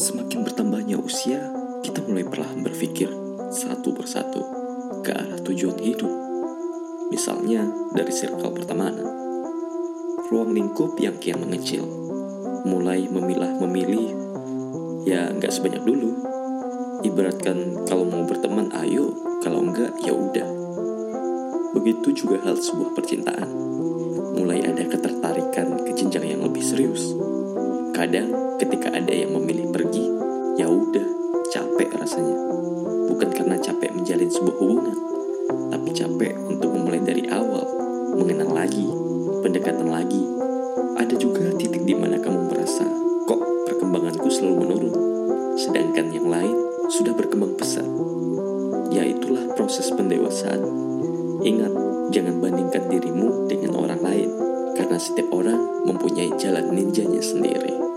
Semakin bertambahnya usia, kita mulai perlahan berpikir satu persatu ke arah tujuan hidup. Misalnya dari circle pertemanan. Ruang lingkup yang kian mengecil. Mulai memilah memilih, ya nggak sebanyak dulu. Ibaratkan kalau mau berteman ayo, kalau enggak ya udah. Begitu juga hal sebuah percintaan. Mulai ada ketertarikan ke jenjang yang lebih serius. Kadang ketika ada yang memilih pergi, ya udah, capek rasanya. Bukan karena capek menjalin sebuah hubungan, tapi capek untuk memulai dari awal, mengenal lagi, pendekatan lagi. Ada juga titik di mana kamu merasa, kok perkembanganku selalu menurun, sedangkan yang lain sudah berkembang pesat. Ya itulah proses pendewasaan. Ingat, jangan bandingkan dirimu dengan orang lain, karena setiap orang mempunyai jalan ninjanya sendiri.